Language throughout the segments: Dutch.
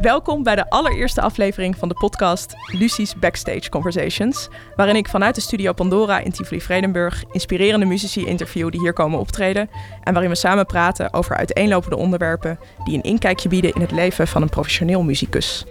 Welkom bij de allereerste aflevering van de podcast Lucie's Backstage Conversations, waarin ik vanuit de studio Pandora in Tivoli-Vredenburg inspirerende muzici interview die hier komen optreden en waarin we samen praten over uiteenlopende onderwerpen die een inkijkje bieden in het leven van een professioneel muzikus.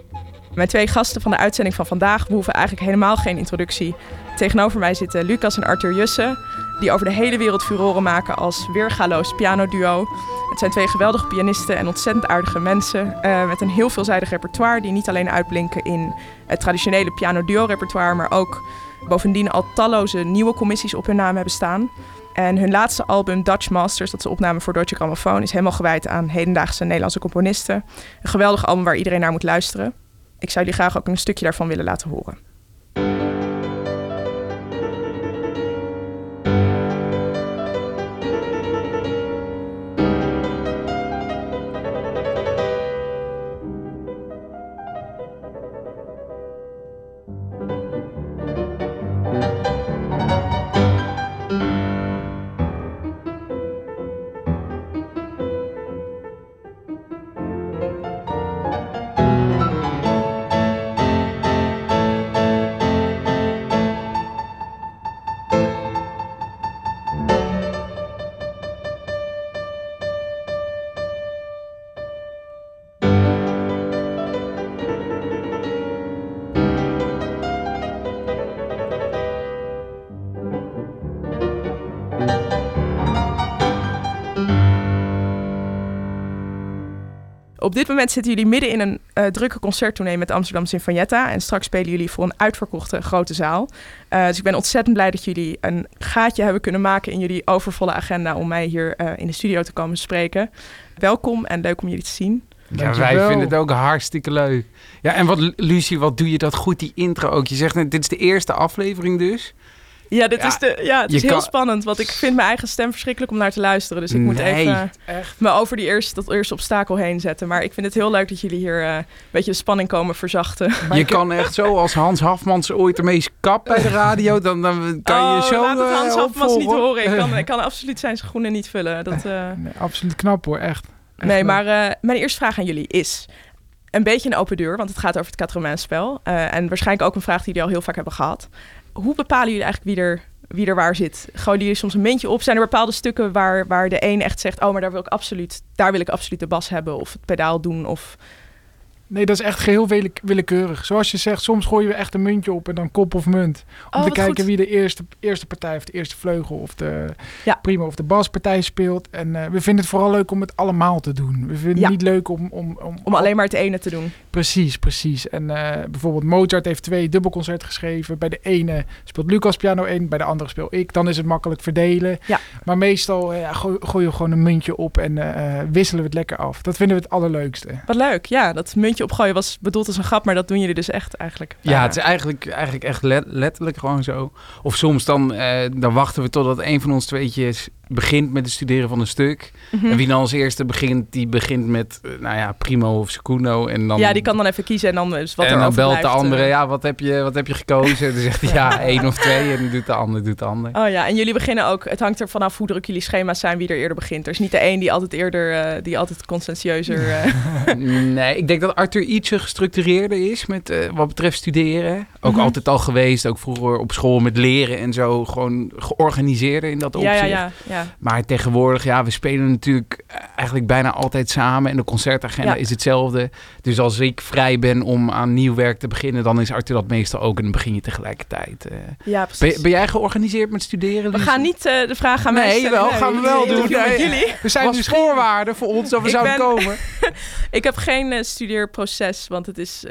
Mijn twee gasten van de uitzending van vandaag behoeven eigenlijk helemaal geen introductie. Tegenover mij zitten Lucas en Arthur Jussen, die over de hele wereld furoren maken als weergaloos pianoduo. Het zijn twee geweldige pianisten en ontzettend aardige mensen. Uh, met een heel veelzijdig repertoire die niet alleen uitblinken in het traditionele piano-duo-repertoire, maar ook bovendien al talloze nieuwe commissies op hun naam hebben staan. En hun laatste album Dutch Masters, dat ze opnamen voor Deutsche Grammophon, is helemaal gewijd aan hedendaagse Nederlandse componisten. Een geweldig album waar iedereen naar moet luisteren. Ik zou jullie graag ook een stukje daarvan willen laten horen. Op dit moment zitten jullie midden in een uh, drukke concerttournee met Amsterdam Sinfonietta. En straks spelen jullie voor een uitverkochte grote zaal. Uh, dus ik ben ontzettend blij dat jullie een gaatje hebben kunnen maken in jullie overvolle agenda om mij hier uh, in de studio te komen spreken. Welkom en leuk om jullie te zien. Ja, wij vinden het ook hartstikke leuk. Ja, en wat, Lucie, wat doe je dat goed, die intro ook. Je zegt, dit is de eerste aflevering dus. Ja, dit is, de, ja het is heel spannend. Want ik vind mijn eigen stem verschrikkelijk om naar te luisteren. Dus ik moet even echt. me over die eerste, dat eerste obstakel heen zetten. Maar ik vind het heel leuk dat jullie hier uh, een beetje de spanning komen verzachten. je kan echt zo, als Hans Hafmans ooit ermee kap bij de radio, dan, dan kan oh, je zo laat het Hans uh, Hafmans niet horen. Ik kan, ik kan absoluut zijn schoenen niet vullen. Dat, uh... nee, absoluut knap hoor, echt. echt nee, maar mijn eerste vraag aan jullie is een beetje een open deur, want het gaat over het quatre spel. en waarschijnlijk ook een vraag die jullie al heel vaak hebben gehad. Hoe bepalen jullie eigenlijk wie er wie er waar zit. Gooien jullie soms een muntje op? Zijn er bepaalde stukken waar, waar de een echt zegt... oh, maar daar wil ik absoluut, daar wil ik absoluut de bas hebben... of het pedaal doen of Nee, dat is echt geheel willekeurig. Zoals je zegt, soms gooien we echt een muntje op en dan kop of munt. Om oh, te kijken wie de eerste, eerste partij of de eerste vleugel of de prima of de baspartij speelt. En uh, we vinden het vooral leuk om het allemaal te doen. We vinden het niet leuk om... Om, om, om alleen maar het ene te doen. Precies, precies. En uh, bijvoorbeeld Mozart heeft twee dubbelconcerten geschreven. Bij de ene speelt Lucas piano 1, bij de andere speel ik. Dan is het makkelijk verdelen. Ja. Maar meestal uh, gooien we gewoon een muntje op en wisselen we het lekker af. Dat vinden we het allerleukste. Wat leuk, ja. Dat muntje opgooien was bedoeld als een grap, maar dat doen jullie dus echt eigenlijk. Ja, het is eigenlijk, eigenlijk echt letterlijk gewoon zo. Of soms dan, uh, dan wachten we totdat een van ons tweetjes begint met het studeren van een stuk. Mhm. En wie dan als eerste begint, die begint met, eh, nou ja, primo of secundo. En dan, ja, die kan dan even kiezen en dan is wat En dan belt de andere, eh. ja, wat heb je, wat heb je gekozen? En dan zegt hij, ja, één of twee. En dan doet de ander, doet de ander. Oh ja, en jullie beginnen ook, het hangt er vanaf hoe druk jullie schema's zijn, wie er eerder begint. Er is niet de een die altijd eerder, uh, die altijd conscientieuzer... nee, ik denk dat Arthur ietsje gestructureerder is met wat betreft studeren. Ook mhm. altijd al geweest, ook vroeger op school met leren en zo. Gewoon georganiseerder in dat opzicht. Ja, ja, ja. Maar tegenwoordig, ja, we spelen natuurlijk eigenlijk bijna altijd samen. En de concertagenda is hetzelfde. Dus als ik vrij ben om aan nieuw werk te beginnen, dan is Arthur dat meestal ook. En dan begin je tegelijkertijd. Uh. Ja, precies. Ben, jij georganiseerd met studeren? We gaan niet uh, de vraag aan mij stellen. Wel, nee, gaan we wel doen. Nee, jullie. We zijn dus voorwaarden voor ons dat we zouden komen. ik heb geen uh, studeerproces, want het is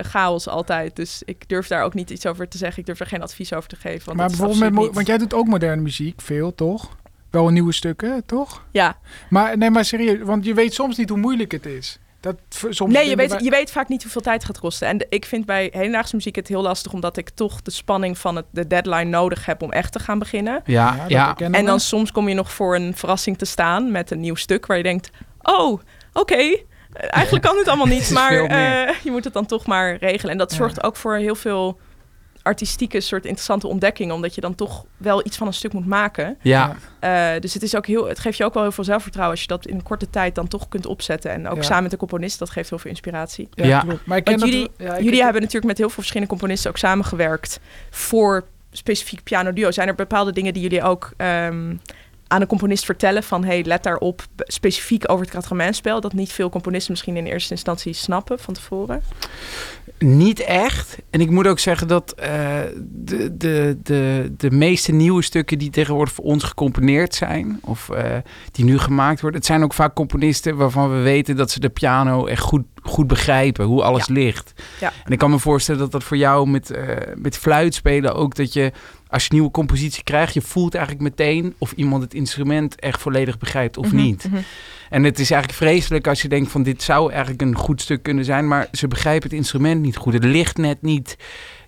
chaos altijd. Dus ik durf daar ook niet iets over te zeggen. Ik durf er geen advies over te geven. Want maar bijvoorbeeld, met, want jij doet ook moderne muziek, veel toch? Wel nieuwe stukken, toch? Ja. Maar nee, maar serieus, want je weet soms niet hoe moeilijk het is. Dat soms nee, je weet, je weet vaak niet hoeveel tijd het gaat kosten. En ik vind bij hedendaagse muziek het heel lastig, omdat ik toch de spanning van het, de deadline nodig heb om echt te gaan beginnen. Ja, ja. En dan soms kom je nog voor een verrassing te staan met een nieuw stuk waar je denkt: oh, oké. Eigenlijk kan het allemaal niet, maar uh, je moet het dan toch maar regelen. En dat zorgt ook voor heel veel artistieke soort interessante ontdekking, omdat je dan toch wel iets van een stuk moet maken. Ja. Uh, dus het, is ook heel, het geeft je ook wel heel veel zelfvertrouwen als je dat in een korte tijd dan toch kunt opzetten. En ook samen met de componist, dat geeft heel veel inspiratie. Ja, ja. Maar ik jullie, jullie hebben natuurlijk met heel veel verschillende componisten ook samengewerkt voor specifiek piano duo. Zijn er bepaalde dingen die jullie ook um, aan een componist vertellen van hey, let daarop specifiek over het quatramainspel, dat niet veel componisten misschien in eerste instantie snappen van tevoren? Niet echt. En ik moet ook zeggen dat uh, de, de, de, de meeste nieuwe stukken die tegenwoordig voor ons gecomponeerd zijn, of uh, die nu gemaakt worden, het zijn ook vaak componisten waarvan we weten dat ze de piano echt goed, goed begrijpen, hoe alles ligt. Ja. En ik kan me voorstellen dat dat voor jou met, uh, met fluitspelen ook dat je als je een nieuwe compositie krijgt, je voelt eigenlijk meteen of iemand het instrument echt volledig begrijpt of mhm, niet. Mhm. En het is eigenlijk vreselijk als je denkt van dit zou eigenlijk een goed stuk kunnen zijn, maar ze begrijpen het instrument niet goed. Het ligt net niet,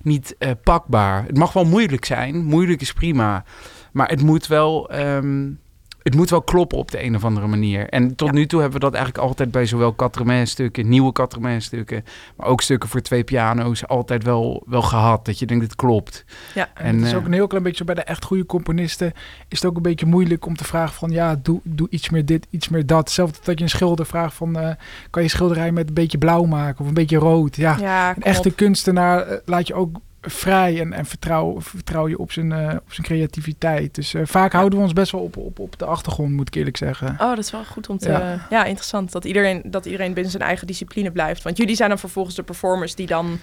niet uh, pakbaar. Het mag wel moeilijk zijn, moeilijk is prima, maar het moet wel um, het moet wel kloppen op de een of andere manier. En tot nu toe hebben we dat eigenlijk altijd bij zowel Catremain-stukken, nieuwe Catremain-stukken, maar ook stukken voor twee piano's, altijd wel, wel gehad. Dat je denkt, het klopt. Ja, en, en het is ook een heel klein beetje bij de echt goede componisten, is het ook een beetje moeilijk om te vragen van, ja, doe, doe iets meer dit, iets meer dat. Hetzelfde dat je een schilder vraagt van, uh, kan je schilderij met een beetje blauw maken of een beetje rood? Ja, ja een echte kunstenaar uh, laat je ook vrij en, en vertrouw, vertrouw je op zijn, uh, op zijn creativiteit. Dus uh, vaak houden we ons best wel op, op, op de achtergrond, moet ik eerlijk zeggen. Oh, dat is wel goed om te... Ja, ja interessant. Dat iedereen, dat iedereen binnen zijn eigen discipline blijft. Want jullie zijn dan vervolgens de performers die dan...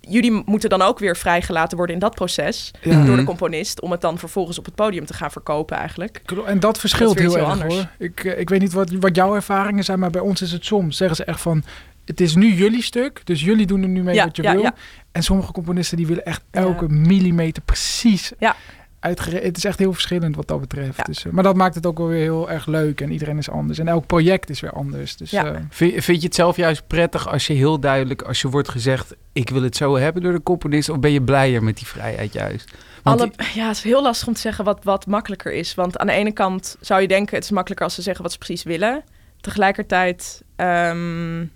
Jullie moeten dan ook weer vrijgelaten worden in dat proces ja. door de mhm. componist... om het dan vervolgens op het podium te gaan verkopen eigenlijk. En dat verschilt heel erg anders. hoor. Ik, eh, ik weet niet wat, wat jouw ervaringen zijn, maar bij ons is het soms. Zeggen ze echt van het is nu jullie stuk, dus jullie doen er nu mee wat je wil. En sommige componisten die willen echt elke millimeter precies ja. uitgereden. Het is echt heel verschillend wat dat betreft. Dus, uh, maar dat maakt het ook wel weer heel erg leuk en iedereen is anders. En elk project is weer anders. Dus, uh, vind, vind, je het zelf juist prettig als je heel duidelijk, als je wordt gezegd, ik wil het zo hebben door de componist, of ben je blijer met die vrijheid juist? Alle, ja, het is heel lastig om te zeggen wat, wat makkelijker is. Want aan de ene kant zou je denken, het is makkelijker als ze zeggen wat ze precies willen. Tegelijkertijd... Um,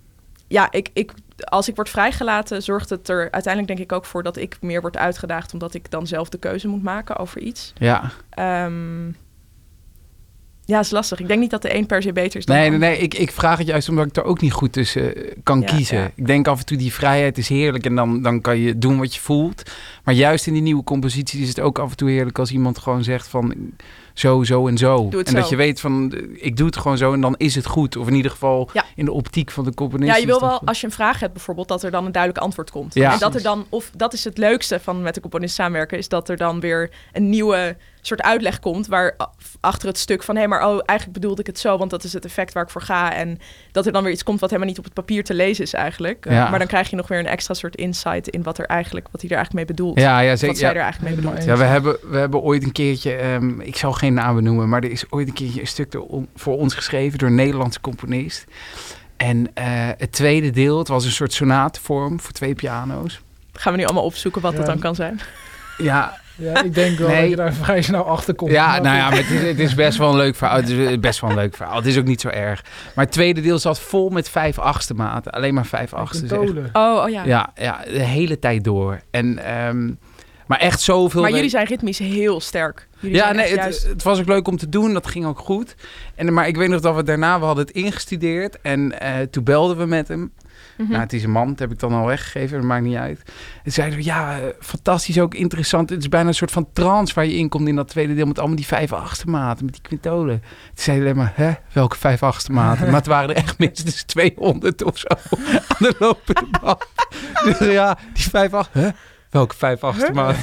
ja, ik, ik, als ik word vrijgelaten, zorgt het er uiteindelijk denk ik ook voor dat ik meer word uitgedaagd, omdat ik dan zelf de keuze moet maken over iets. Ja. Um, ja, is lastig. Ik denk niet dat de een per se beter is dan nee, Nee, nee, ik, ik vraag het juist omdat ik er ook niet goed tussen eh, kan kiezen. Ik denk af en toe die vrijheid is heerlijk en dan, dan kan je doen wat je voelt. Maar juist in die nieuwe compositie is het ook af en toe heerlijk als iemand gewoon zegt van zo, zo en zo. En dat je weet van, ik doe het gewoon zo en dan is het goed. Of in ieder geval in de optiek van de componist. Ja, je wil wel, als je een vraag hebt bijvoorbeeld, dat er dan een duidelijk antwoord komt. Ja. En dat er dan, of dat is het leukste van met de componist samenwerken, is dat er dan weer een nieuwe soort uitleg komt waar achter het stuk van hé, hey, maar oh, eigenlijk bedoelde ik het zo, want dat is het effect waar ik voor ga. En dat er dan weer iets komt wat helemaal niet op het papier te lezen is eigenlijk. Ja. maar dan krijg je nog weer een extra soort insight in wat er eigenlijk, wat hij er eigenlijk mee bedoelt. Ja, ja zeker. Wat zij er eigenlijk mee bedoelt. Ja, we hebben, we hebben ooit een keertje, um, ik zal geen namen noemen, maar er is ooit een keertje een stuk voor ons geschreven door een Nederlandse componist. En uh, het tweede deel, het was een soort sonatenvorm voor twee piano's. Gaan we nu allemaal opzoeken wat ja. dat dan kan zijn? Ja, ja, ik denk wel nee. dat je daar vrij snel achter komt. Ja, nou ja, maar het, is, het is, best wel een leuk verhaal. Het is best wel een leuk verhaal. Het is ook niet zo erg. Maar het tweede deel zat vol met vijf achtste maten. Alleen maar vijf achtste. Oh, oh ja. ja. Ja, de hele tijd door. En, um, maar echt zoveel... Maar jullie zijn ritmisch heel sterk. Jullie ja, nee, het, het, was ook leuk om te doen. Dat ging ook goed. En, maar ik weet nog dat we daarna, we hadden het ingestudeerd. En uh, toen belden we met hem. Mm Nou, het is een man, dat heb ik dan al weggegeven, dat maakt niet uit. En zeiden we, ja, eh, fantastisch, ook interessant. Het is bijna een soort van trance waar je in komt in dat tweede deel met allemaal die vijf achtste maten, met die quintolen. Toen zeiden alleen maar, hè, welke vijf achtste maten? maar het waren er echt minstens 200 of zo aan de lopende band. Dus ja, die vijf achtste? Welke vijf achtste maat?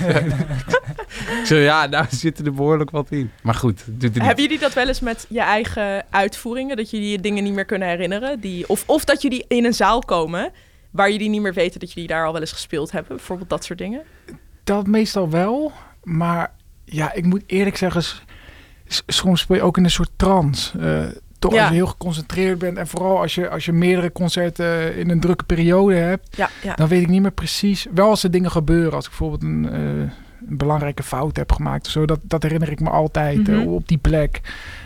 Zo ja, nou zitten er behoorlijk wat in. Maar goed, doet Hebben jullie dat wel eens met je eigen uitvoeringen? Dat jullie je dingen niet meer kunnen herinneren? Die, of, of dat jullie in een zaal komen waar jullie niet meer weten dat jullie daar al wel eens gespeeld hebben? Bijvoorbeeld dat soort dingen? Dat meestal wel. Maar ja, ik moet eerlijk zeggen, soms speel je ook in een soort trance. Uh, toch als je heel geconcentreerd bent. En vooral als je, als je meerdere concerten in een drukke periode hebt. Ja, ja. Dan weet ik niet meer precies. Wel als er dingen gebeuren. Als ik bijvoorbeeld een, uh, een belangrijke fout heb gemaakt. Zo, dat, dat herinner ik me altijd mhm. op die plek.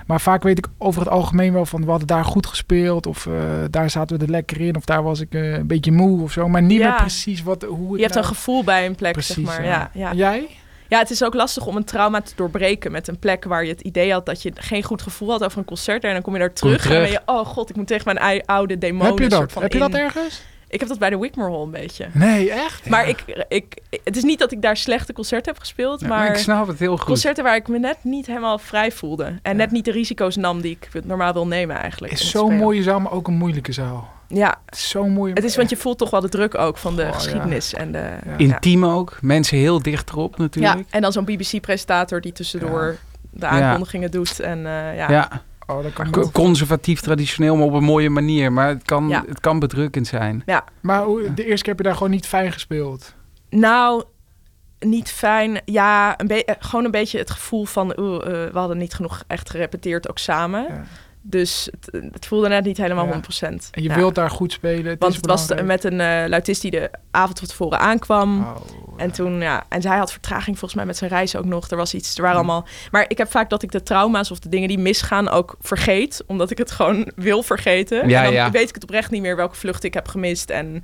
Maar vaak weet ik over het algemeen wel van we hadden daar goed gespeeld. Of daar zaten we er lekker in. Of daar was ik een beetje moe of zo. Maar niet meer precies wat, hoe Je hebt een gevoel bij een plek, precies, zeg maar. Ja. Ja, Jij? Ja, het is ook lastig om een trauma te doorbreken met een plek waar je het idee had dat je geen goed gevoel had over een concert. En dan kom je daar terug, terug. en dan ben je, oh god, ik moet tegen mijn oude demonen. Heb je dat? Heb je dat ergens? Ik heb dat bij de Whitmore Hall een beetje. Nee, echt? Maar ik, ik, het is niet dat ik daar slechte concerten heb gespeeld, maar, maar, ik snap het heel goed. Concerten waar ik me net niet helemaal vrij voelde en net niet de risico's nam die ik normaal wil nemen eigenlijk. Het is zo'n mooie zaal, maar ook een moeilijke zaal. Ja. Zo mooi. Het is, want je voelt toch wel de druk ook van de geschiedenis. En de, Intiem ook. Mensen heel dicht erop natuurlijk. Ja, en dan zo'n BBC-presentator die tussendoor de aankondigingen doet. En, uh, ja. Oh, dat kan Conservatief, traditioneel, maar op een mooie manier. Maar het kan, het kan bedrukkend zijn. Ja. Maar hoe, de eerste keer heb je daar gewoon niet fijn gespeeld? Nou, niet fijn. Ja, een eh, gewoon een beetje het gevoel van... Uh, uh, we hadden niet genoeg echt gerepeteerd, ook samen. Dus het, het, voelde net niet helemaal ja. 100%. En je wilt daar goed spelen. Het Want het was met een uh, luitist die de avond van tevoren aankwam. Oh, en toen, ja, en zij had vertraging volgens mij met zijn reis ook nog. Er was iets, er waren hm. allemaal. Maar ik heb vaak dat ik de trauma's of de dingen die misgaan ook vergeet, omdat ik het gewoon wil vergeten. Ja, en dan weet ik het oprecht niet meer welke vlucht ik heb gemist en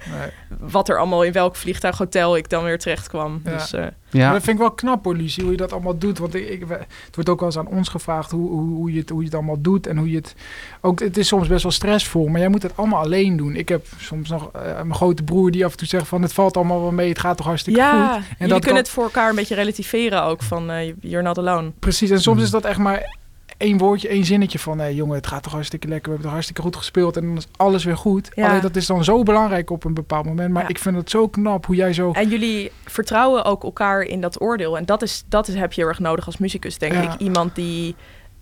wat er allemaal in welk vliegtuighotel ik dan weer terecht kwam. Dus, uh, ja. Maar dat vind ik wel knap, hoor, hoe je dat allemaal doet. Want ik, ik, het wordt ook wel eens aan ons gevraagd hoe, hoe, hoe, je het, hoe je het allemaal doet. En hoe je het... Ook, het is soms best wel stressvol, maar jij moet het allemaal alleen doen. Ik heb soms nog uh, mijn grote broer die af en toe zegt van... het valt allemaal wel mee, het gaat toch hartstikke ja, goed. En jullie kunnen het voor elkaar een beetje relativeren ook, van uh, you're not alone. Precies, en soms hmm. is dat echt maar één woordje, één zinnetje van... hé jongen, het gaat toch hartstikke lekker, we hebben toch hartstikke goed gespeeld... en dan is alles weer goed. Ja. Alleen dat is dan zo belangrijk op een bepaald moment. Maar ik vind het zo knap hoe jij zo... En jullie vertrouwen ook elkaar in dat oordeel. En dat, is, dat is, heb je heel erg nodig als muzikus, denk ik. Iemand die...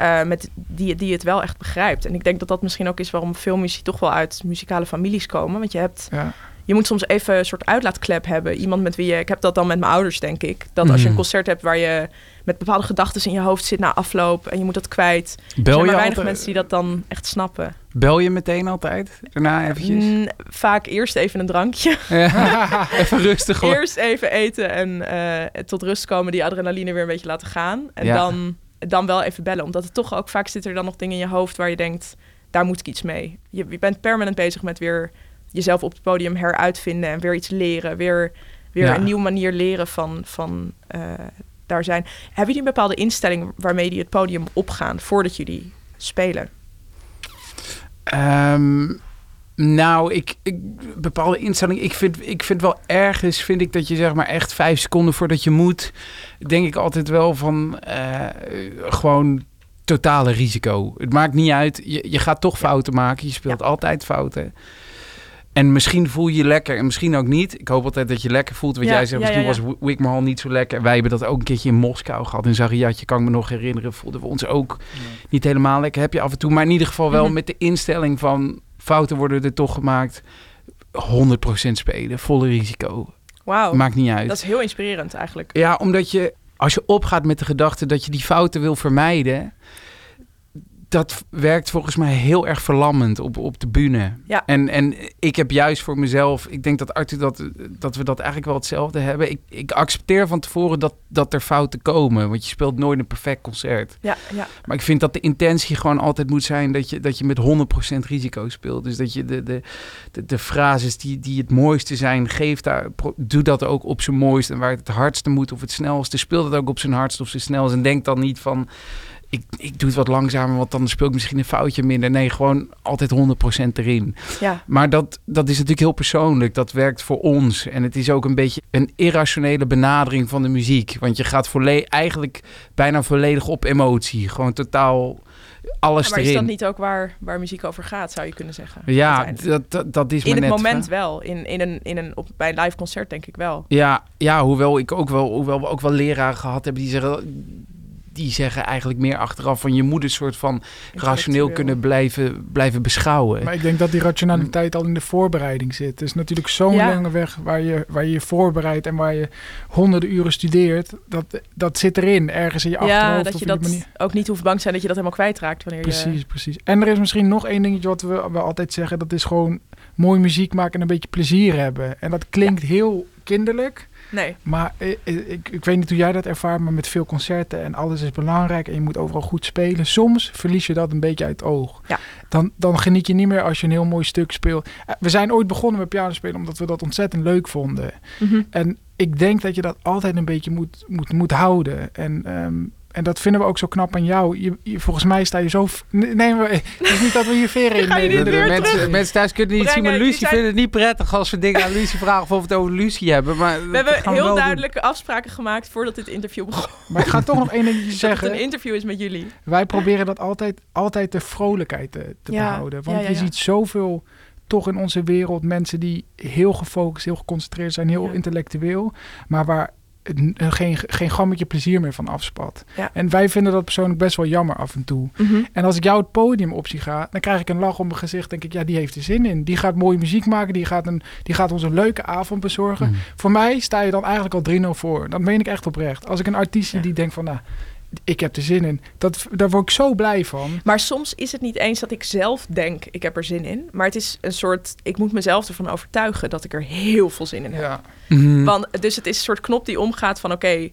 Uh, met die, die het wel echt begrijpt. En ik denk dat dat misschien ook is waarom veel muziek toch wel uit muzikale families komen. Want je hebt ja je moet soms even een soort uitlaatklep hebben. Iemand met wie je. Ik heb dat dan met mijn ouders, denk ik. Dat als je een mhm. concert hebt waar je met bepaalde gedachten in je hoofd zit na afloop en je moet dat kwijt. Bel er zijn maar weinig mensen die dat dan echt snappen. Bel je meteen altijd? Daarna eventjes? Mm, vaak eerst even een drankje. even rustig hoor. Eerst even eten en uh, tot rust komen, die adrenaline weer een beetje laten gaan. En dan, dan wel even bellen. Omdat het toch ook vaak zit er dan nog dingen in je hoofd waar je denkt, daar moet ik iets mee. Je, je bent permanent bezig met weer jezelf op het podium heruitvinden en weer iets leren. Weer, weer een nieuwe manier leren van, van uh, daar zijn. Hebben jullie een bepaalde instelling waarmee jullie het podium opgaan voordat jullie spelen? Um, nou, ik, ik, bepaalde instelling. Ik vind, ik vind wel ergens, vind ik dat je zeg maar echt vijf seconden voordat je moet, denk ik altijd wel van uh, gewoon totale risico. Het maakt niet uit. Je, je gaat toch fouten maken. Je speelt altijd fouten. En misschien voel je je lekker en misschien ook niet. Ik hoop altijd dat je lekker voelt. Wat jij zegt, misschien was Wigmore niet zo lekker. Wij hebben dat ook een keertje in Moskou gehad. In Zariatje kan ik me nog herinneren. Voelden we ons ook niet helemaal lekker. Heb je af en toe. Maar in ieder geval wel mhm. met de instelling van... fouten worden er toch gemaakt. 100% spelen, volle risico. Wauw. Maakt niet uit. Dat is heel inspirerend eigenlijk. Ja, omdat je... Als je opgaat met de gedachte dat je die fouten wil vermijden dat werkt volgens mij heel erg verlammend op, op de bühne. Ja. En, en ik heb juist voor mezelf, ik denk dat Arthur dat, dat we dat eigenlijk wel hetzelfde hebben. Ik, ik accepteer van tevoren dat, dat er fouten komen, want je speelt nooit een perfect concert. Ja, ja. Maar ik vind dat de intentie gewoon altijd moet zijn dat je, dat je met 100% risico speelt. Dus dat je de, de, de, de frases die, die het mooiste zijn, geef daar, doe dat ook op zijn mooiste. En waar het het hardste moet of het snelste, speel dat ook op zijn hardst of zijn snelst. En denk dan niet van ik, ik doe het wat langzamer, want dan speel ik misschien een foutje minder. Nee, gewoon altijd 100% erin. Ja. Maar dat, dat is natuurlijk heel persoonlijk. Dat werkt voor ons. En het is ook een beetje een irrationele benadering van de muziek. Want je gaat eigenlijk bijna volledig op emotie. Gewoon totaal alles maar erin. is dat niet ook waar, waar muziek over gaat, zou je kunnen zeggen? Ja, dat, dat, dat is In het net moment wel. In, in een, in een, op, bij een live concert denk ik wel. Ja, ja hoewel ik ook wel, hoewel we ook wel leraren gehad hebben die zeggen die zeggen eigenlijk meer achteraf van je moet een soort van rationeel kunnen blijven, blijven beschouwen. Maar ik denk dat die rationaliteit al in de voorbereiding zit. Het is natuurlijk zo'n lange weg waar je, waar je je voorbereidt en waar je honderden uren studeert. Dat, dat zit erin, ergens in je achterhoofd. Ja, dat je dat ook niet hoeft bang zijn dat je dat helemaal kwijtraakt. Wanneer precies, precies. En er is misschien nog één dingetje wat we, we altijd zeggen. Dat is gewoon mooi muziek maken en een beetje plezier hebben. En dat klinkt heel kinderlijk. Nee. Maar ik, ik, ik, weet niet hoe jij dat ervaart, maar met veel concerten en alles is belangrijk en je moet overal goed spelen. Soms verlies je dat een beetje uit het oog. Ja. Dan, dan geniet je niet meer als je een heel mooi stuk speelt. Eh, we zijn ooit begonnen met pianospelen omdat we dat ontzettend leuk vonden. Mhm. En ik denk dat je dat altijd een beetje moet, moet, moet houden. En um, en dat vinden we ook zo knap aan jou. Je, volgens mij sta je zo... Nee, maar, het is niet dat we hier veren in nemen. Mensen, mensen thuis kunnen niet zien, maar Lucie vindt het niet prettig als we dingen aan Lucie vragen of we het over Lucie hebben. Maar we hebben heel duidelijke afspraken gemaakt voordat dit interview begon. Maar ik ga toch nog één ding zeggen. Dat het een interview is met jullie. Wij proberen dat altijd, altijd de vrolijkheid te, te behouden. Want je ziet zoveel toch in onze wereld mensen die heel gefocust, heel geconcentreerd zijn, heel intellectueel, maar waar geen, geen gammetje plezier meer van afspat. En wij vinden dat persoonlijk best wel jammer af en toe. Mhm. En als ik jou het podium op zie gaan, dan krijg ik een lach op mijn gezicht. Denk ik, ja, die heeft er zin in. Die gaat mooie muziek maken. Die gaat, een, die gaat ons een leuke avond bezorgen. Mhm. Voor mij sta je dan eigenlijk al 3-0 voor. Dat meen ik echt oprecht. Als ik een artiest zie die denkt van, nou, ik heb er zin in. Dat, daar word ik zo blij van. Maar soms is het niet eens dat ik zelf denk, ik heb er zin in. Maar het is een soort, ik moet mezelf ervan overtuigen dat ik er heel veel zin in heb. Ja. Mhm. Want, dus het is een soort knop die omgaat van, oké,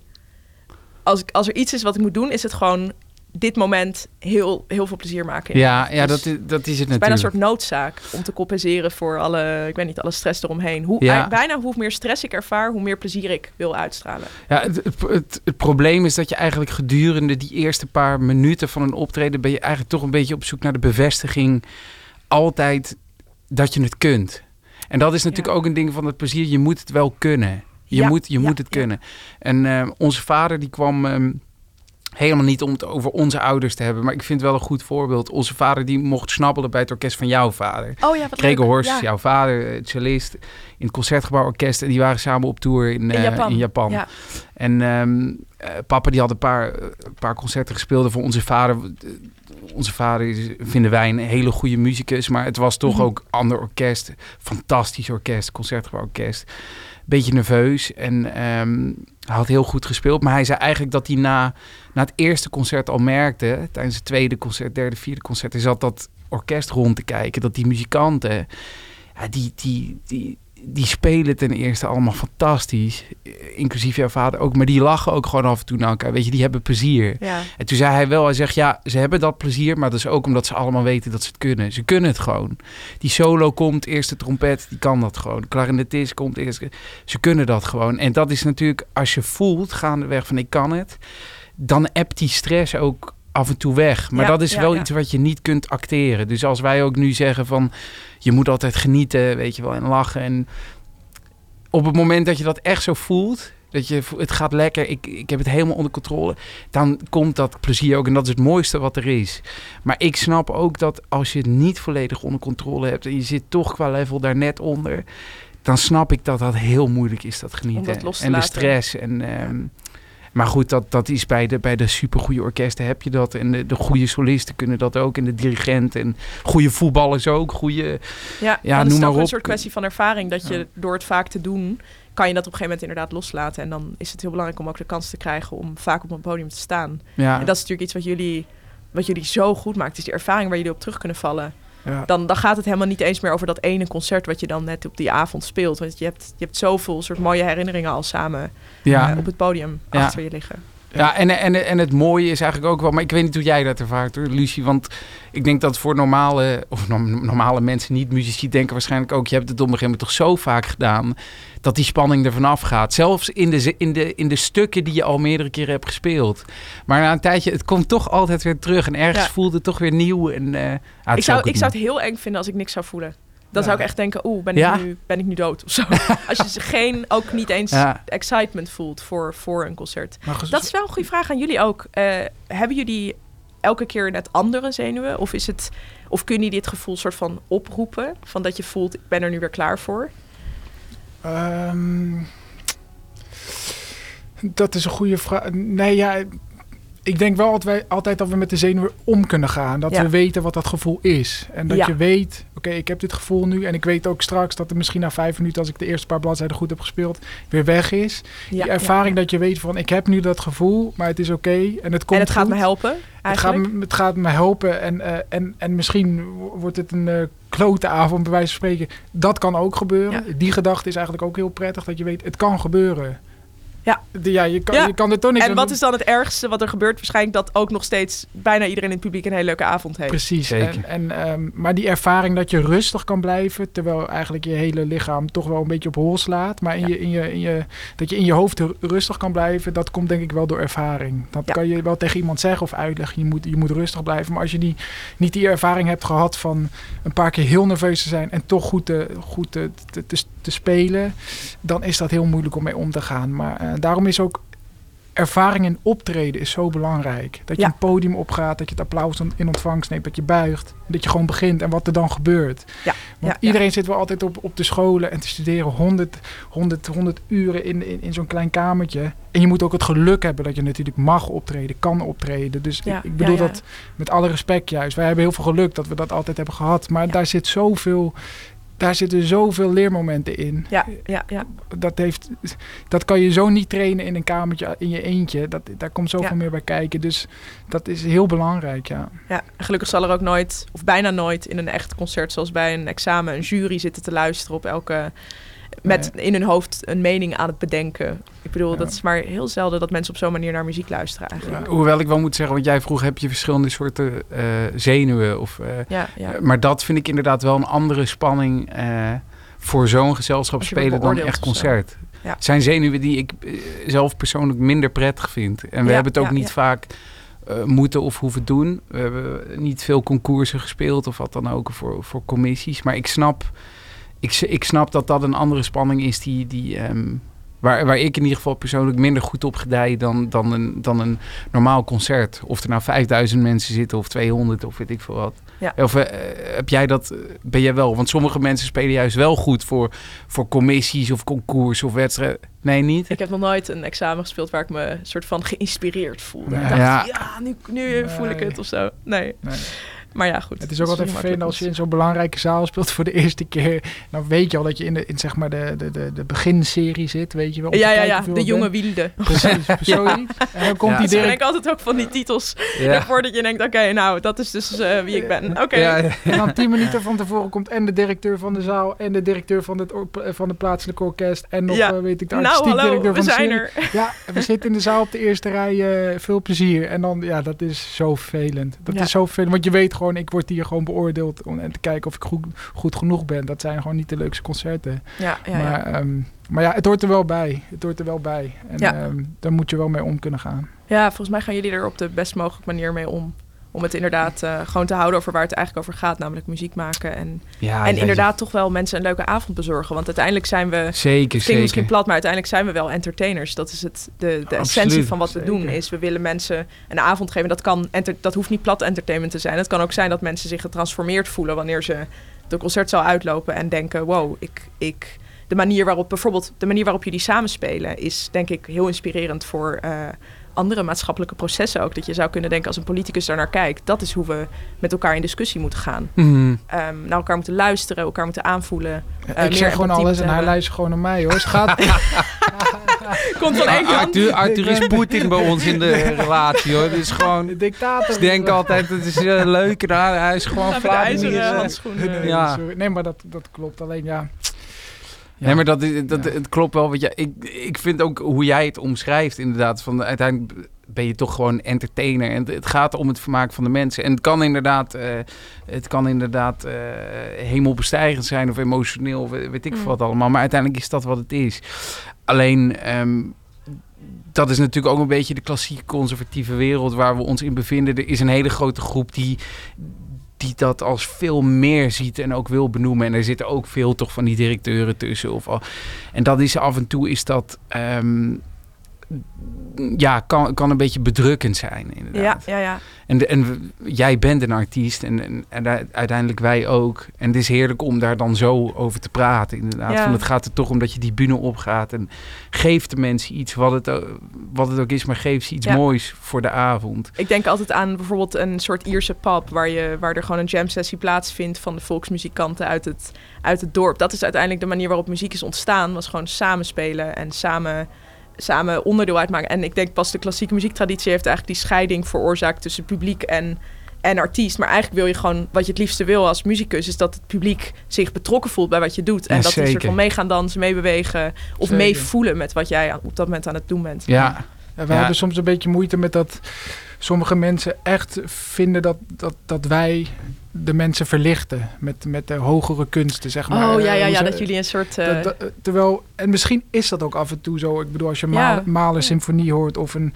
als, als er iets is wat ik moet doen, is het gewoon dit moment heel, heel veel plezier maken. Ja, ja dus dat, is, dat is het, het is bijna een soort noodzaak om te compenseren voor alle, ik weet niet, alle stress eromheen. Hoe, ja. Bijna hoe meer stress ik ervaar, hoe meer plezier ik wil uitstralen. Ja, het, het, het, probleem is dat je eigenlijk gedurende die eerste paar minuten van een optreden... ben je eigenlijk toch een beetje op zoek naar de bevestiging altijd dat je het kunt. En dat is natuurlijk ook een ding van het plezier. Je moet het wel kunnen. Je moet, je moet het kunnen. En uh, onze vader die kwam... Um, Helemaal niet om het over onze ouders te hebben, maar ik vind het wel een goed voorbeeld. Onze vader die mocht snabbelen bij het orkest van jouw vader. Oh ja, wat Gregor Horst, jouw vader, eh, cellist in het Concertgebouworkest. En die waren samen op tour in, in Japan. In Japan. Ja. En um, papa die had een paar, een paar concerten gespeeld voor onze vader. Onze vader is, vinden wij een hele goede muzikus, maar het was toch mm -hmm. ook ander orkest. Fantastisch orkest, Concertgebouworkest beetje nerveus. En hij had heel goed gespeeld. Maar hij zei eigenlijk dat hij na, na het eerste concert al merkte... tijdens het tweede concert, derde, vierde concert... hij zat dat orkest rond te kijken. Dat die muzikanten... Ja, die, die, die, die spelen ten eerste allemaal fantastisch. Inclusief jouw vader ook. Maar die lachen ook gewoon af en toe naar elkaar. Weet je, die hebben plezier. Ja. En toen zei hij wel, hij zegt ja, ze hebben dat plezier. Maar dat is ook omdat ze allemaal weten dat ze het kunnen. Ze kunnen het gewoon. Die solo komt, eerste trompet, die kan dat gewoon. Clarinetist komt eerst. Ze kunnen dat gewoon. En dat is natuurlijk, als je voelt gaandeweg van ik kan het. Dan appt die stress ook af en toe weg. Maar Ja, dat is ja, wel ja. iets wat je niet kunt acteren. Dus als wij ook nu zeggen van je moet altijd genieten, weet je wel, en lachen. En op het moment dat je dat echt zo voelt, dat je het gaat lekker, ik, ik heb het helemaal onder controle, dan komt dat plezier ook. En dat is het mooiste wat er is. Maar ik snap ook dat als je het niet volledig onder controle hebt en je zit toch qua level daar net onder, dan snap ik dat dat heel moeilijk is, dat genieten. dat en de stress. En, ehm, Maar goed, dat, dat is bij de, bij de supergoeie orkesten heb je dat. En de, de goede solisten kunnen dat ook. En de dirigent en goede voetballers ook. Goede, Ja, Ja, dan is noem het maar ook een op. soort kwestie van ervaring. Dat je Ja. door het vaak te doen, kan je dat op een gegeven moment inderdaad loslaten. En dan is het heel belangrijk om ook de kans te krijgen om vaak op een podium te staan. ja, En dat is natuurlijk iets wat jullie, wat jullie zo goed maakt. is die ervaring waar jullie op terug kunnen vallen. Ja. Dan, dan gaat het helemaal niet eens meer over dat ene concert wat je dan net op die avond speelt. Want je hebt, je hebt zoveel soort mooie herinneringen al samen ja, eh, op het podium achter je liggen. Ja, en, en, en het mooie is eigenlijk ook wel, maar ik weet niet hoe jij dat ervaart hoor, Lucie. Want ik denk dat voor normale, of no- normale mensen, niet muzici, denken waarschijnlijk ook, je hebt het op een gegeven moment toch zo vaak gedaan, dat die spanning er vanaf gaat. Zelfs in de, in, de, in de stukken die je al meerdere keren hebt gespeeld. Maar na een tijdje, het komt toch altijd weer terug en ergens Ja. voelt het toch weer nieuw. En, eh, ah, Ik zou, ik zou het heel eng vinden als ik niks zou voelen. Dan zou ik echt denken, oeh, ben, ik nu, ben ik nu dood of zo. als je geen, ook niet eens excitement voelt voor, voor een concert. Dat is wel een goede vraag aan jullie ook. Eh, hebben jullie elke keer net andere zenuwen? Of, is het, of kunnen jullie dit gevoel soort van oproepen? Van dat je voelt, ik ben er nu weer klaar voor? Ehm, dat is een goede vraag. Nee, ja, ik denk wel altijd, altijd dat we met de zenuwen om kunnen gaan. Dat Ja. we weten wat dat gevoel is. En dat Ja. je weet, oké, ik heb dit gevoel nu. En ik weet ook straks dat het misschien na vijf minuten, als ik de eerste paar bladzijden goed heb gespeeld, weer weg is. Ja, die ervaring dat je weet van, ik heb nu dat gevoel, maar het is oké. en het komt En het gaat me helpen, Het gaat, het gaat me helpen en, eh, en, en misschien wo- wordt het een eh klote avond, bij wijze van spreken. Dat kan ook gebeuren. Ja. Die gedachte is eigenlijk ook heel prettig, dat je weet, het kan gebeuren. Ja. De, ja, je kan, Je kan er toch niks En wat is dan het ergste wat er gebeurt? Waarschijnlijk dat ook nog steeds bijna iedereen in het publiek een hele leuke avond heeft. Precies. En, en, um, maar die ervaring dat je rustig kan blijven, terwijl eigenlijk je hele lichaam toch wel een beetje op hol slaat. Maar in je, in je, in je, dat je in je hoofd rustig kan blijven, dat komt denk ik wel door ervaring. Dat kan je wel tegen iemand zeggen of uitleggen. Je moet, je moet rustig blijven. Maar als je die, niet die ervaring hebt gehad van een paar keer heel nerveus te zijn en toch goed te, goed te, te, te, te spelen, dan is dat heel moeilijk om mee om te gaan. Maar uh, daarom is ook ervaring in optreden is zo belangrijk. Dat je een podium opgaat, dat je het applaus in ontvangst neemt, dat je buigt. Dat je gewoon begint en wat er dan gebeurt. Ja. Want iedereen zit wel altijd op, op de scholen en te studeren 100, 100, 100 uren in, in, in zo'n klein kamertje. En je moet ook het geluk hebben dat je natuurlijk mag optreden, kan optreden. Dus ik, ik, bedoel dat met alle respect juist. Wij hebben heel veel geluk dat we dat altijd hebben gehad. Maar daar zit zoveel daar zitten zoveel leermomenten in. Ja, ja, ja. Dat, heeft, dat kan je zo niet trainen in een kamertje in je eentje. Dat, daar komt zoveel meer bij kijken. Dus dat is heel belangrijk, ja. Ja, gelukkig zal er ook nooit, of bijna nooit, in een echt concert zoals bij een examen, een jury zitten te luisteren op elke met in hun hoofd een mening aan het bedenken. Ik bedoel, dat is maar heel zelden dat mensen op zo'n manier naar muziek luisteren eigenlijk. hoewel ik wel moet zeggen, want jij vroeg, heb je verschillende soorten uh, zenuwen? Of, uh, ja, ja. maar dat vind ik inderdaad wel een andere spanning uh, voor zo'n gezelschap spelen dan echt concert. Ja. zijn zenuwen die ik zelf persoonlijk minder prettig vind. En we hebben het ook niet vaak moeten of hoeven doen. We hebben niet veel concoursen gespeeld of wat dan ook voor, voor commissies. Maar ik snap ik, ik snap dat dat een andere spanning is die, die, um, waar, waar ik in ieder geval persoonlijk minder goed op gedij dan, dan, een, dan een normaal concert. Of er nou 5000 mensen zitten of 200 of weet ik veel wat. Ja. Of uh, heb jij dat, ben jij wel? Want sommige mensen spelen juist wel goed voor, voor commissies of concours of wedstrijden. Nee, niet? Ik heb nog nooit een examen gespeeld waar ik me soort van geïnspireerd voelde. Ik dacht, ja, ja nu, nu voel ik het of zo. Nee. nee. Maar ja, goed. Het is ook altijd vervelend als je in zo'n belangrijke zaal speelt voor de eerste keer. Dan weet je al dat je in, de, in zeg maar de, de, de, de beginserie zit, weet je wel. Ja, ja, ja. De jonge wilde. Precies, zoiets. En dan komt die direct... ik altijd ook van die titels. Ja. Voordat je denkt, oké, nou, dat is dus uh, wie ik ben. Oké. Ja, En dan tien minuten van tevoren komt en de directeur van de zaal en de directeur van het, van de plaatselijke orkest en nog, uh, weet ik, de nou, artistiek nou, hallo, directeur van we zijn er. Ja, we zitten in de zaal op de eerste rij. Uh, veel plezier. En dan, ja, dat is zo vervelend. Dat is zo vervelend, want je weet gewoon gewoon, ik word hier gewoon beoordeeld om en te kijken of ik goed, goed genoeg ben. Dat zijn gewoon niet de leukste concerten. Ja, ja, maar, ja. Ehm, maar ja, het hoort er wel bij. Het hoort er wel bij. En ja. Ehm, daar moet je wel mee om kunnen gaan. Ja, volgens mij gaan jullie er op de best mogelijke manier mee om om het inderdaad uh, gewoon te houden over waar het eigenlijk over gaat, namelijk muziek maken. En, ja, en inderdaad toch wel mensen een leuke avond bezorgen. Want uiteindelijk zijn we. Zeker, zeker. misschien plat, maar uiteindelijk zijn we wel entertainers. Dat is het, de, de essentie van wat we doen. Is we willen mensen een avond geven. Dat, kan enter, dat hoeft niet plat entertainment te zijn. Het kan ook zijn dat mensen zich getransformeerd voelen wanneer ze de concertzaal uitlopen en denken: wow, ik. ik de manier waarop bijvoorbeeld de manier waarop jullie samenspelen is denk ik heel inspirerend voor uh, andere maatschappelijke processen ook. Dat je zou kunnen denken als een politicus daar naar kijkt. Dat is hoe we met elkaar in discussie moeten gaan. Mm. naar elkaar moeten luisteren, elkaar moeten aanvoelen. Ja, ik zeg gewoon alles en hij luistert gewoon naar mij hoor. Schat. Komt van één kant. Arthur, Arthur is Poetin bij ons in de relatie hoor. Het is gewoon... De dictator. Ze denken altijd, het is uh, leuk. Nou, hij is gewoon handschoenen. Ja. Nee, maar dat, dat klopt. Alleen ja... Ja. Nee, maar dat, dat, het klopt wel. Want ja, ik, ik vind ook hoe jij het omschrijft, inderdaad. Van uiteindelijk ben je toch gewoon entertainer. En het gaat om het vermaak van de mensen. En het kan inderdaad, uh, het kan inderdaad uh, hemelbestijgend zijn of emotioneel, of weet ik mm. wat allemaal. Maar uiteindelijk is dat wat het is. Alleen. Um, dat is natuurlijk ook een beetje de klassieke conservatieve wereld waar we ons in bevinden. Er is een hele grote groep die, die dat als veel meer ziet en ook wil benoemen. En er zitten ook veel toch van die directeuren tussen. Of al. En dat is af en toe is dat. Um, ja, kan, kan een beetje bedrukkend zijn, inderdaad. Ja, ja, ja. En, en jij bent een artiest en, en, en, uiteindelijk wij ook. En het is heerlijk om daar dan zo over te praten, inderdaad. Ja. Van het gaat er toch om dat je die bühne opgaat en geeft de mensen iets, wat het, wat het ook is, maar geef ze iets moois voor de avond. Ik denk altijd aan bijvoorbeeld een soort Ierse pub, waar, je, waar er gewoon een jam sessie plaatsvindt van de volksmuzikanten uit het, uit het dorp. Dat is uiteindelijk de manier waarop muziek is ontstaan, was gewoon samenspelen en samen samen onderdeel uitmaken. En ik denk pas de klassieke muziektraditie heeft eigenlijk die scheiding veroorzaakt tussen publiek en, en artiest. Maar eigenlijk wil je gewoon, wat je het liefste wil als muzikus, is dat het publiek zich betrokken voelt bij wat je doet. En dat ze een soort van mee gaan dansen, meebewegen of meevoelen met wat jij op dat moment aan het doen bent. Ja. ja we hebben soms een beetje moeite met dat sommige mensen echt vinden dat, dat, dat wij de mensen verlichten met, met de hogere kunsten, zeg maar. Oh ja, ja, ja, dat jullie een soort... Uh... terwijl, en misschien is dat ook af en toe zo. Ik bedoel, als je ja. Mahler symfonie hoort of een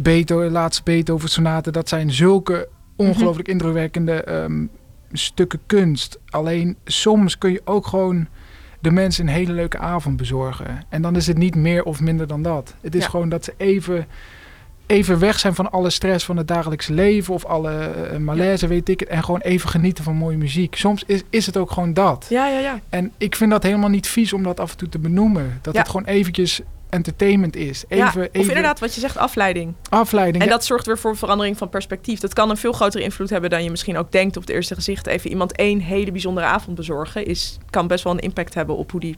Beethoven, laatste Beethoven sonate, dat zijn zulke ongelooflijk mhm. indrukwekkende um, stukken kunst. Alleen soms kun je ook gewoon de mensen een hele leuke avond bezorgen. En dan is het niet meer of minder dan dat. Het is gewoon dat ze even even weg zijn van alle stress van het dagelijks leven of alle uh, malaise, weet ik het. En gewoon even genieten van mooie muziek. Soms is, is het ook gewoon dat. Ja, ja, ja. En ik vind dat helemaal niet vies om dat af en toe te benoemen. Dat het gewoon eventjes entertainment is. Even, ja, of inderdaad wat je zegt, afleiding. Afleiding. En dat zorgt weer voor verandering van perspectief. Dat kan een veel grotere invloed hebben dan je misschien ook denkt op het eerste gezicht. Even iemand één hele bijzondere avond bezorgen is, kan best wel een impact hebben op hoe die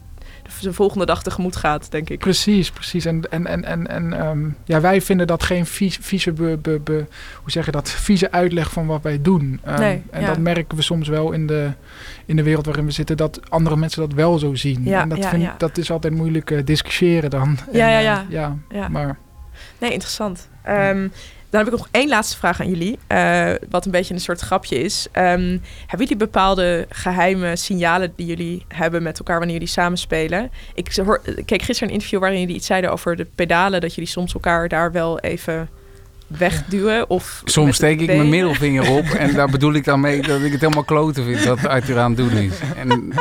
de volgende dag tegemoet gaat, denk ik. Precies, precies. En, en, en, en, en um, ja, wij vinden dat geen vieze, be, be, be, hoe zeg je dat, vieze uitleg van wat wij doen. Um, nee, en dat merken we soms wel in de, in de wereld waarin we zitten, dat andere mensen dat wel zo zien. Ja, en dat, vind, ja. dat is altijd moeilijk uh, discussiëren dan. Ja, en, ja, ja. Uh, ja, maar... Nee, interessant. Um, dan heb ik nog één laatste vraag aan jullie, uh, wat een beetje een soort grapje is. Um, hebben jullie bepaalde geheime signalen die jullie hebben met elkaar wanneer jullie samenspelen? Ik hoor, keek gisteren een interview waarin jullie iets zeiden over de pedalen, dat jullie soms elkaar daar wel even wegduwen. Of Soms steek ik mijn middelvinger op en daar bedoel ik dan mee dat ik het helemaal kloten vind wat Arthur aan het doen is. En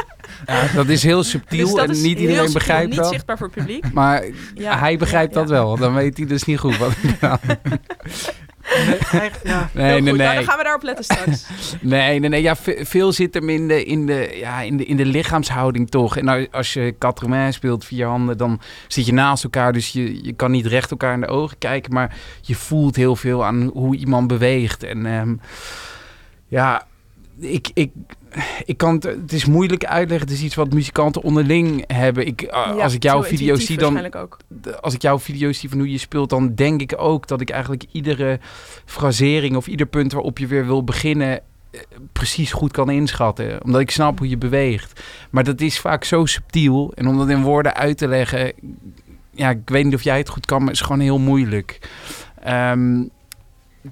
ja, dat is heel subtiel dus en niet iedereen begrijpt dat. Niet zichtbaar voor het publiek. Maar hij begrijpt dat wel. Dan weet hij dus niet goed wat ik gedaan Nee, ja. nee, nee, nee. dan gaan we daarop letten straks. nee, nee, nee. Ja, veel zit hem in de, in, de, ja, in, de, in de lichaamshouding toch. En als je quatre speelt via handen, dan zit je naast elkaar. Dus je, je kan niet recht elkaar in de ogen kijken. Maar je voelt heel veel aan hoe iemand beweegt. En um, ja, ik, ik, ik kan het, het is moeilijk uitleggen. Het is iets wat muzikanten onderling hebben. Ik, als ik jouw video's zie, dan. Als ik jouw video's zie van hoe je speelt, dan denk ik ook dat ik eigenlijk iedere frasering of ieder punt waarop je weer wil beginnen. Eh, precies goed kan inschatten. Omdat ik snap hoe je beweegt. Maar dat is vaak zo subtiel. En om dat in woorden uit te leggen. Ja, ik weet niet of jij het goed kan, maar het is gewoon heel moeilijk. Um,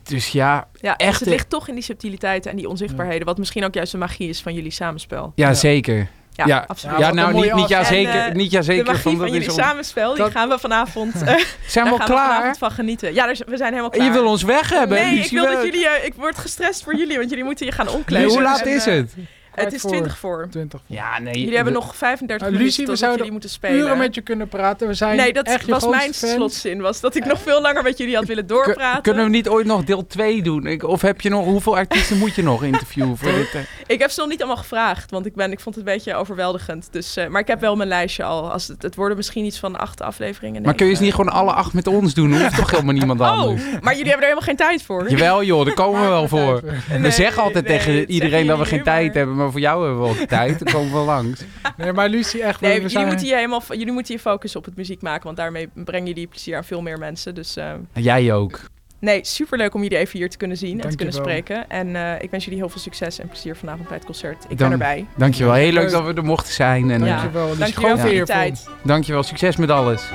dus ja, ja echt. Het ligt toch in die subtiliteiten en die onzichtbaarheden. Wat misschien ook juist de magie is van jullie samenspel. Ja, zeker. Ja, ja, absoluut. Ja, nou, niet, niet ja zeker. En, uh, niet ja zeker. De magie van, van jullie samenspel, die gaan we vanavond... Uh, zijn we al klaar? We van genieten. Ja, we zijn helemaal klaar. Je wil ons weg hebben. Nee, ik wil dat jullie... Uh, ik word gestrest voor jullie, want jullie moeten je gaan omkleden. hoe laat is het? Het is 20 voor. 20 voor. Ja, nee. Jullie hebben nog 35 nou, minuten we zouden jullie moeten spelen. uren met je kunnen praten. We zijn Nee, dat was mijn slotzin. Was dat ik nog veel langer met jullie had willen doorpraten. kunnen we niet ooit nog deel 2 doen? of heb je nog, hoeveel artiesten moet je nog interviewen voor dit? Uh? Ik heb ze nog niet allemaal gevraagd, want ik, ben, ik vond het een beetje overweldigend. Dus, uh, maar ik heb wel mijn lijstje al. Als het, het worden misschien iets van acht afleveringen. Maar kun je eens niet gewoon alle acht met ons doen? Hoeft toch helemaal niemand oh, anders? Oh, maar jullie hebben er helemaal geen tijd voor. Jawel joh, daar komen we wel voor. we zeggen altijd tegen iedereen dat we geen tijd hebben, maar voor jou hebben we wel tijd, dan komen we langs. Nee, maar Lucie, echt... Nee, jullie, zijn... moeten je helemaal, jullie moeten je focussen op het muziek maken, want daarmee brengen jullie plezier aan veel meer mensen. Dus, uh... Jij ook. Nee, superleuk om jullie even hier te kunnen zien en te kunnen spreken. En uh, ik wens jullie heel veel succes en plezier vanavond bij het concert. Ik ben erbij. Dankjewel. Heel leuk dat we er mochten zijn. En, ja. Dankjewel. Dankjewel voor je tijd. Dankjewel. Succes met alles.